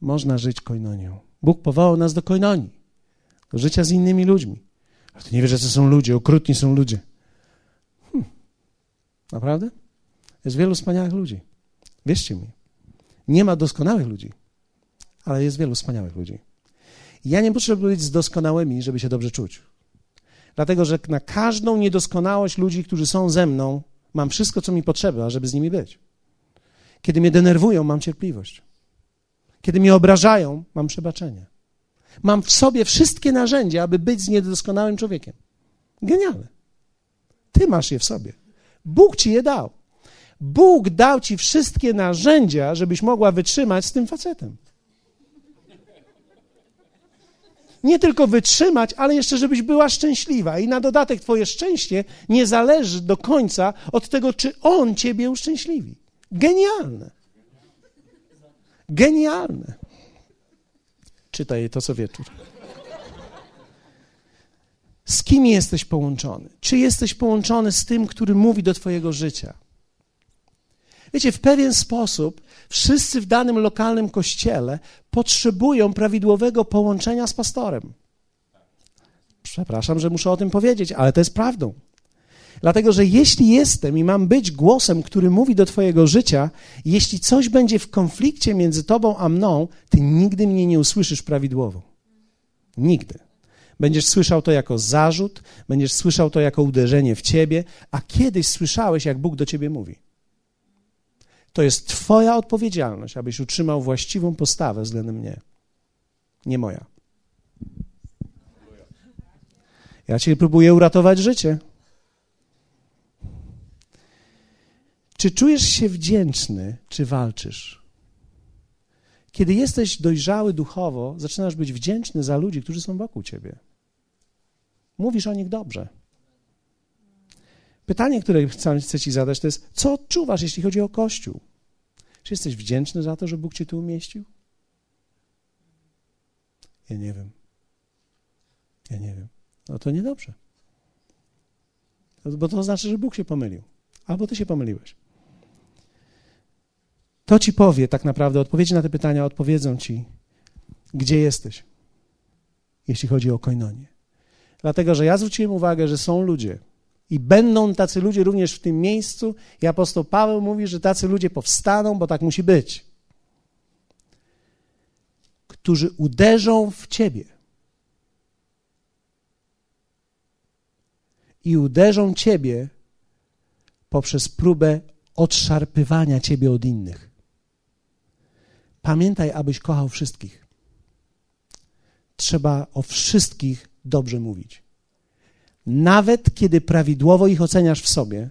Można żyć koinonią. Bóg powołał nas do koinonii, do życia z innymi ludźmi. Ale ty nie wiesz, że to są ludzie, okrutni są ludzie. Hmm. Naprawdę? Jest wielu wspaniałych ludzi. Wierzcie mi. Nie ma doskonałych ludzi, ale jest wielu wspaniałych ludzi. Ja nie muszę być z doskonałymi, żeby się dobrze czuć. Dlatego, że na każdą niedoskonałość ludzi, którzy są ze mną, mam wszystko, co mi potrzeba, żeby z nimi być. Kiedy mnie denerwują, mam cierpliwość. Kiedy mnie obrażają, mam przebaczenie. Mam w sobie wszystkie narzędzia, aby być z niedoskonałym człowiekiem. Genialne. Ty masz je w sobie. Bóg ci je dał. Bóg dał ci wszystkie narzędzia, żebyś mogła wytrzymać z tym facetem. Nie tylko wytrzymać, ale jeszcze, żebyś była szczęśliwa. I na dodatek Twoje szczęście nie zależy do końca od tego, czy On Ciebie uszczęśliwi. Genialne. Genialne. Czytaj to co wieczór. Z kim jesteś połączony? Czy jesteś połączony z tym, który mówi do Twojego życia? Wiecie, w pewien sposób wszyscy w danym lokalnym kościele potrzebują prawidłowego połączenia z pastorem. Przepraszam, że muszę o tym powiedzieć, ale to jest prawdą. Dlatego, że jeśli jestem i mam być głosem, który mówi do Twojego życia, jeśli coś będzie w konflikcie między Tobą a mną, Ty nigdy mnie nie usłyszysz prawidłowo. Nigdy. Będziesz słyszał to jako zarzut, będziesz słyszał to jako uderzenie w ciebie, a kiedyś słyszałeś, jak Bóg do ciebie mówi. To jest Twoja odpowiedzialność, abyś utrzymał właściwą postawę względem mnie, nie moja. Ja Ci próbuję uratować życie. Czy czujesz się wdzięczny, czy walczysz? Kiedy jesteś dojrzały duchowo, zaczynasz być wdzięczny za ludzi, którzy są wokół ciebie. Mówisz o nich dobrze. Pytanie, które chcę Ci zadać, to jest: co odczuwasz, jeśli chodzi o Kościół? Czy jesteś wdzięczny za to, że Bóg Cię tu umieścił? Ja nie wiem. Ja nie wiem. No to niedobrze. Bo to znaczy, że Bóg się pomylił. Albo Ty się pomyliłeś. To Ci powie tak naprawdę, odpowiedzi na te pytania odpowiedzą Ci, gdzie jesteś, jeśli chodzi o koinonię. Dlatego, że ja zwróciłem uwagę, że są ludzie, i będą tacy ludzie również w tym miejscu. I apostoł Paweł mówi, że tacy ludzie powstaną, bo tak musi być. Którzy uderzą w ciebie. I uderzą ciebie poprzez próbę odszarpywania ciebie od innych. Pamiętaj, abyś kochał wszystkich. Trzeba o wszystkich dobrze mówić. Nawet kiedy prawidłowo ich oceniasz w sobie,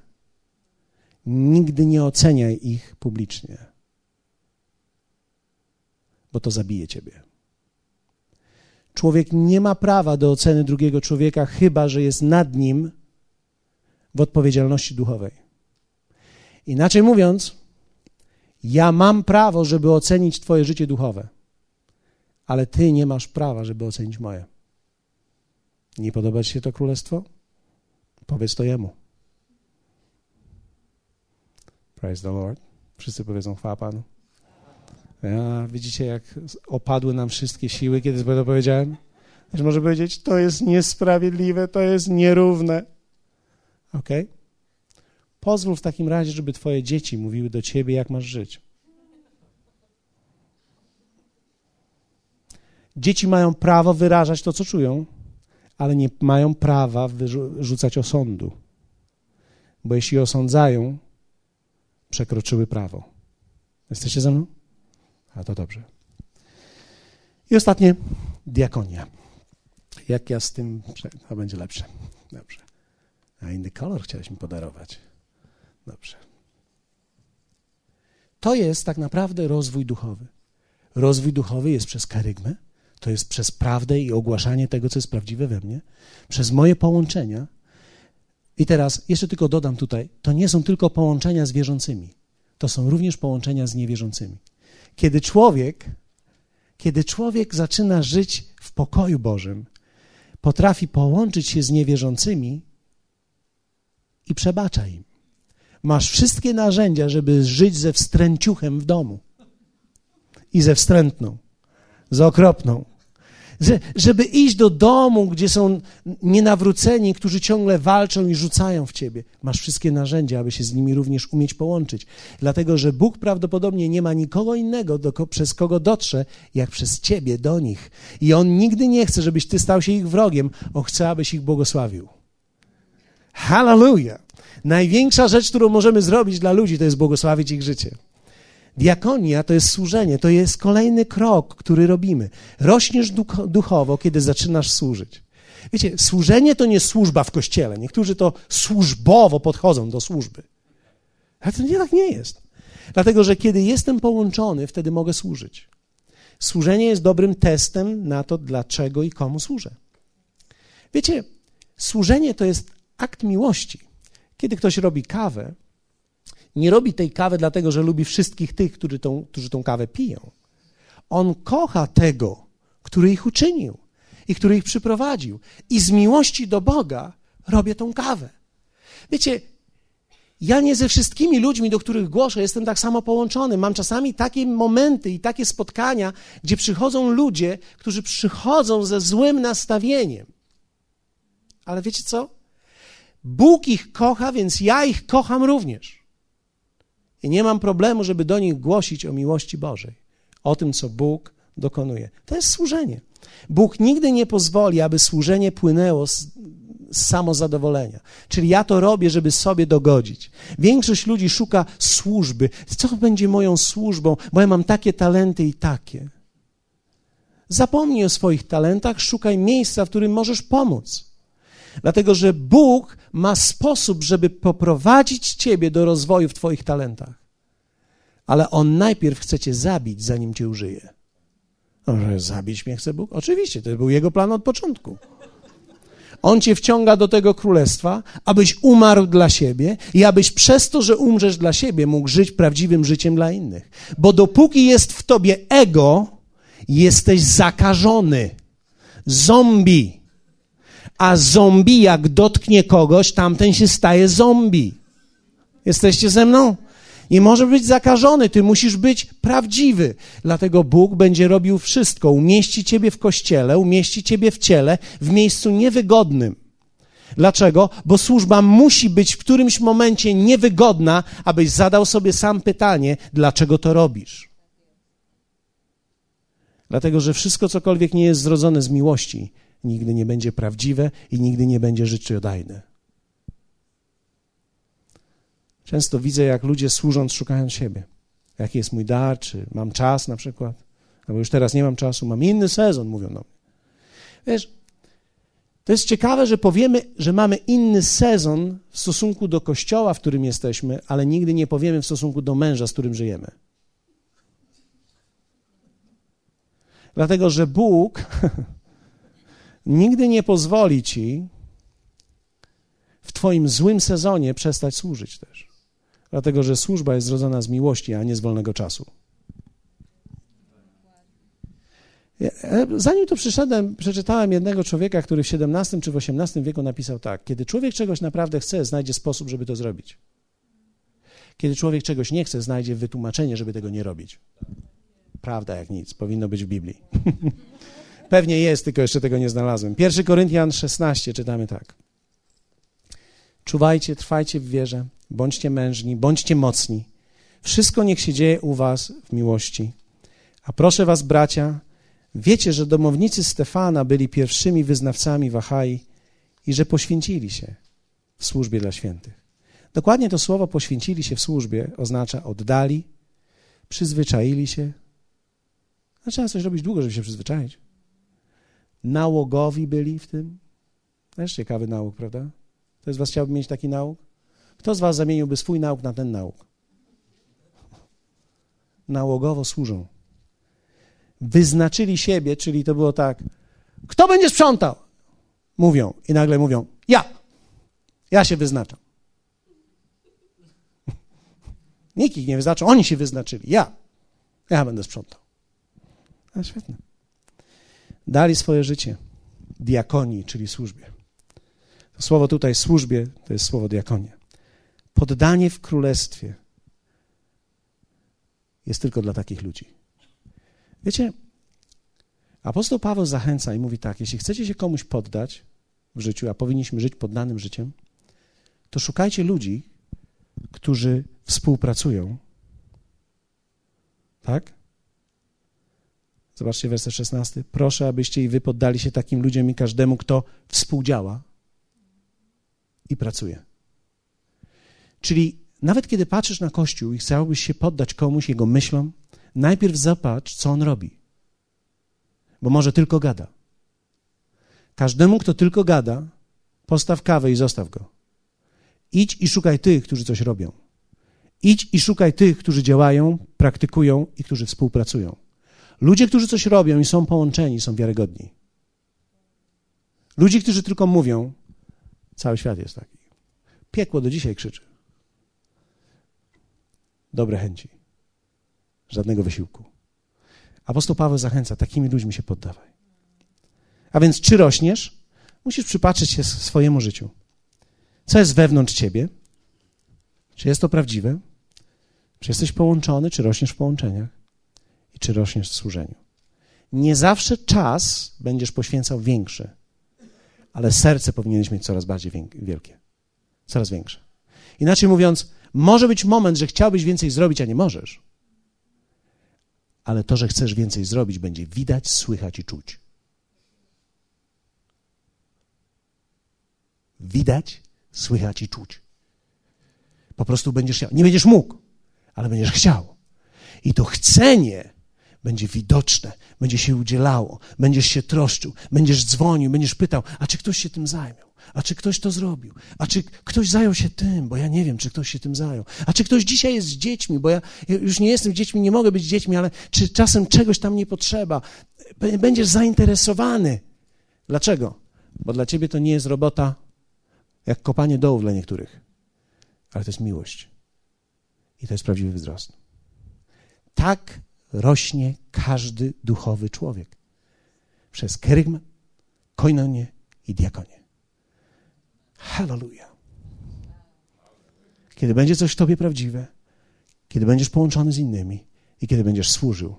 nigdy nie oceniaj ich publicznie, bo to zabije ciebie. Człowiek nie ma prawa do oceny drugiego człowieka, chyba że jest nad nim w odpowiedzialności duchowej. Inaczej mówiąc, ja mam prawo, żeby ocenić Twoje życie duchowe, ale Ty nie masz prawa, żeby ocenić moje. Nie podoba Ci się to królestwo? Powiedz to Jemu. Praise the Lord. Wszyscy powiedzą chwała Panu. Ja, widzicie, jak opadły nam wszystkie siły, kiedy to powiedziałem? Że może powiedzieć, to jest niesprawiedliwe, to jest nierówne. Ok? Pozwól w takim razie, żeby Twoje dzieci mówiły do Ciebie, jak masz żyć. Dzieci mają prawo wyrażać to, co czują ale nie mają prawa wyrzucać osądu, bo jeśli osądzają, przekroczyły prawo. Jesteście ze mną? A to dobrze. I ostatnie, diakonia. Jak ja z tym, to będzie lepsze. Dobrze. A inny kolor chciałeś mi podarować. Dobrze. To jest tak naprawdę rozwój duchowy. Rozwój duchowy jest przez karygmę, to jest przez prawdę i ogłaszanie tego, co jest prawdziwe we mnie, przez moje połączenia. I teraz jeszcze tylko dodam tutaj, to nie są tylko połączenia z wierzącymi, to są również połączenia z niewierzącymi. Kiedy człowiek, kiedy człowiek zaczyna żyć w pokoju Bożym, potrafi połączyć się z niewierzącymi i przebacza im. Masz wszystkie narzędzia, żeby żyć ze wstręciuchem w domu i ze wstrętną, z okropną, że, żeby iść do domu, gdzie są nienawróceni, którzy ciągle walczą i rzucają w ciebie. Masz wszystkie narzędzia, aby się z nimi również umieć połączyć. Dlatego, że Bóg prawdopodobnie nie ma nikogo innego, do, przez kogo dotrze, jak przez ciebie do nich. I On nigdy nie chce, żebyś ty stał się ich wrogiem, On chce, abyś ich błogosławił. Hallelujah! Największa rzecz, którą możemy zrobić dla ludzi, to jest błogosławić ich życie. Diakonia to jest służenie, to jest kolejny krok, który robimy. Rośniesz duchowo, kiedy zaczynasz służyć. Wiecie, służenie to nie służba w kościele. Niektórzy to służbowo podchodzą do służby. Ale to nie tak nie jest. Dlatego, że kiedy jestem połączony, wtedy mogę służyć. Służenie jest dobrym testem na to, dlaczego i komu służę. Wiecie, służenie to jest akt miłości. Kiedy ktoś robi kawę, nie robi tej kawy dlatego, że lubi wszystkich tych, którzy tą, którzy tą kawę piją. On kocha tego, który ich uczynił i który ich przyprowadził. I z miłości do Boga robię tą kawę. Wiecie, ja nie ze wszystkimi ludźmi, do których głoszę, jestem tak samo połączony. Mam czasami takie momenty i takie spotkania, gdzie przychodzą ludzie, którzy przychodzą ze złym nastawieniem. Ale wiecie co? Bóg ich kocha, więc ja ich kocham również. I nie mam problemu, żeby do nich głosić o miłości Bożej, o tym, co Bóg dokonuje. To jest służenie. Bóg nigdy nie pozwoli, aby służenie płynęło z, z samozadowolenia. Czyli ja to robię, żeby sobie dogodzić. Większość ludzi szuka służby. Co będzie moją służbą, bo ja mam takie talenty i takie. Zapomnij o swoich talentach, szukaj miejsca, w którym możesz pomóc. Dlatego, że Bóg ma sposób, żeby poprowadzić ciebie do rozwoju w twoich talentach. Ale On najpierw chce cię zabić, zanim cię użyje. Może zabić mnie chce Bóg? Oczywiście, to był Jego plan od początku. On cię wciąga do tego królestwa, abyś umarł dla siebie i abyś przez to, że umrzesz dla siebie, mógł żyć prawdziwym życiem dla innych. Bo dopóki jest w tobie ego, jesteś zakażony. Zombie. A zombie, jak dotknie kogoś, tamten się staje zombie. Jesteście ze mną? Nie może być zakażony, ty musisz być prawdziwy. Dlatego Bóg będzie robił wszystko. Umieści ciebie w kościele, umieści ciebie w ciele, w miejscu niewygodnym. Dlaczego? Bo służba musi być w którymś momencie niewygodna, abyś zadał sobie sam pytanie, dlaczego to robisz. Dlatego, że wszystko, cokolwiek nie jest zrodzone z miłości, nigdy nie będzie prawdziwe i nigdy nie będzie życiodajne. Często widzę, jak ludzie służąc szukają siebie. Jaki jest mój dar, czy mam czas na przykład, albo już teraz nie mam czasu, mam inny sezon, mówią do mnie. Wiesz, to jest ciekawe, że powiemy, że mamy inny sezon w stosunku do kościoła, w którym jesteśmy, ale nigdy nie powiemy w stosunku do męża, z którym żyjemy. Dlatego, że Bóg nigdy nie pozwoli ci w Twoim złym sezonie przestać służyć też. Dlatego, że służba jest zrodzona z miłości, a nie z wolnego czasu. Zanim tu przyszedłem, przeczytałem jednego człowieka, który w XVII czy w XVIII wieku napisał tak: Kiedy człowiek czegoś naprawdę chce, znajdzie sposób, żeby to zrobić. Kiedy człowiek czegoś nie chce, znajdzie wytłumaczenie, żeby tego nie robić. Prawda jak nic, powinno być w Biblii. Pewnie jest, tylko jeszcze tego nie znalazłem. 1 Koryntian 16 czytamy tak. Czuwajcie, trwajcie w wierze, bądźcie mężni, bądźcie mocni. Wszystko niech się dzieje u was w miłości. A proszę was, bracia, wiecie, że domownicy Stefana byli pierwszymi wyznawcami Wahai i że poświęcili się w służbie dla świętych. Dokładnie to słowo poświęcili się w służbie oznacza oddali, przyzwyczaili się. No, trzeba coś robić długo, żeby się przyzwyczaić. Nałogowi byli w tym. Też ciekawy nauk, prawda? Kto z was chciałby mieć taki nauk? Kto z was zamieniłby swój nauk na ten nauk? Nałogowo służą. Wyznaczyli siebie, czyli to było tak, kto będzie sprzątał? Mówią i nagle mówią, ja. Ja się wyznaczam. Nikt ich nie wyznaczył, oni się wyznaczyli. Ja. Ja będę sprzątał. A świetne. Dali swoje życie diakonii, czyli służbie. Słowo tutaj służbie to jest słowo diakonia. Poddanie w królestwie jest tylko dla takich ludzi. Wiecie, apostoł Paweł zachęca i mówi tak: jeśli chcecie się komuś poddać w życiu, a powinniśmy żyć poddanym życiem, to szukajcie ludzi, którzy współpracują. Tak? Zobaczcie werset 16. Proszę, abyście i wy poddali się takim ludziom i każdemu, kto współdziała i pracuje. Czyli nawet kiedy patrzysz na Kościół i chciałbyś się poddać komuś, jego myślom, najpierw zobacz, co on robi. Bo może tylko gada. Każdemu, kto tylko gada, postaw kawę i zostaw go. Idź i szukaj tych, którzy coś robią. Idź i szukaj tych, którzy działają, praktykują i którzy współpracują. Ludzie, którzy coś robią i są połączeni, są wiarygodni. Ludzie, którzy tylko mówią, cały świat jest taki. Piekło do dzisiaj krzyczy. Dobre chęci. Żadnego wysiłku. Apostoł Paweł zachęca, takimi ludźmi się poddawaj. A więc, czy rośniesz? Musisz przypatrzeć się swojemu życiu. Co jest wewnątrz ciebie? Czy jest to prawdziwe? Czy jesteś połączony, czy rośniesz w połączeniach? Czy rośniesz w służeniu. Nie zawsze czas będziesz poświęcał większy, ale serce powinieneś mieć coraz bardziej wielkie, coraz większe. Inaczej mówiąc, może być moment, że chciałbyś więcej zrobić, a nie możesz. ale to, że chcesz więcej zrobić, będzie widać, słychać i czuć. Widać, słychać i czuć. Po prostu będziesz chciał. Nie będziesz mógł, ale będziesz chciał. I to chcenie będzie widoczne, będzie się udzielało, będziesz się troszczył, będziesz dzwonił, będziesz pytał, a czy ktoś się tym zajął? A czy ktoś to zrobił? A czy ktoś zajął się tym? Bo ja nie wiem, czy ktoś się tym zajął. A czy ktoś dzisiaj jest z dziećmi? Bo ja już nie jestem dziećmi, nie mogę być dziećmi, ale czy czasem czegoś tam nie potrzeba? Będziesz zainteresowany. Dlaczego? Bo dla ciebie to nie jest robota jak kopanie dołów dla niektórych, ale to jest miłość. I to jest prawdziwy wzrost. Tak rośnie każdy duchowy człowiek. Przez kerygmat, koinonię i diakonię. Hallelujah. Kiedy będzie coś w tobie prawdziwe, kiedy będziesz połączony z innymi i kiedy będziesz służył,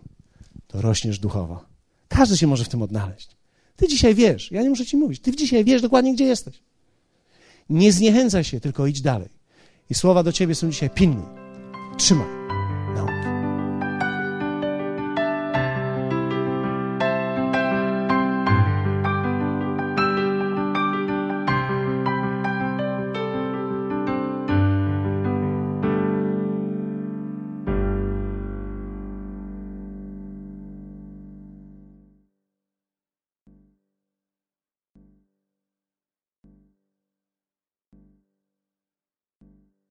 to rośniesz duchowo. Każdy się może w tym odnaleźć. Ty dzisiaj wiesz, ja nie muszę ci mówić, ty dzisiaj wiesz dokładnie, gdzie jesteś. Nie zniechęcaj się, tylko idź dalej. I słowa do ciebie są dzisiaj pilne. Trzymaj.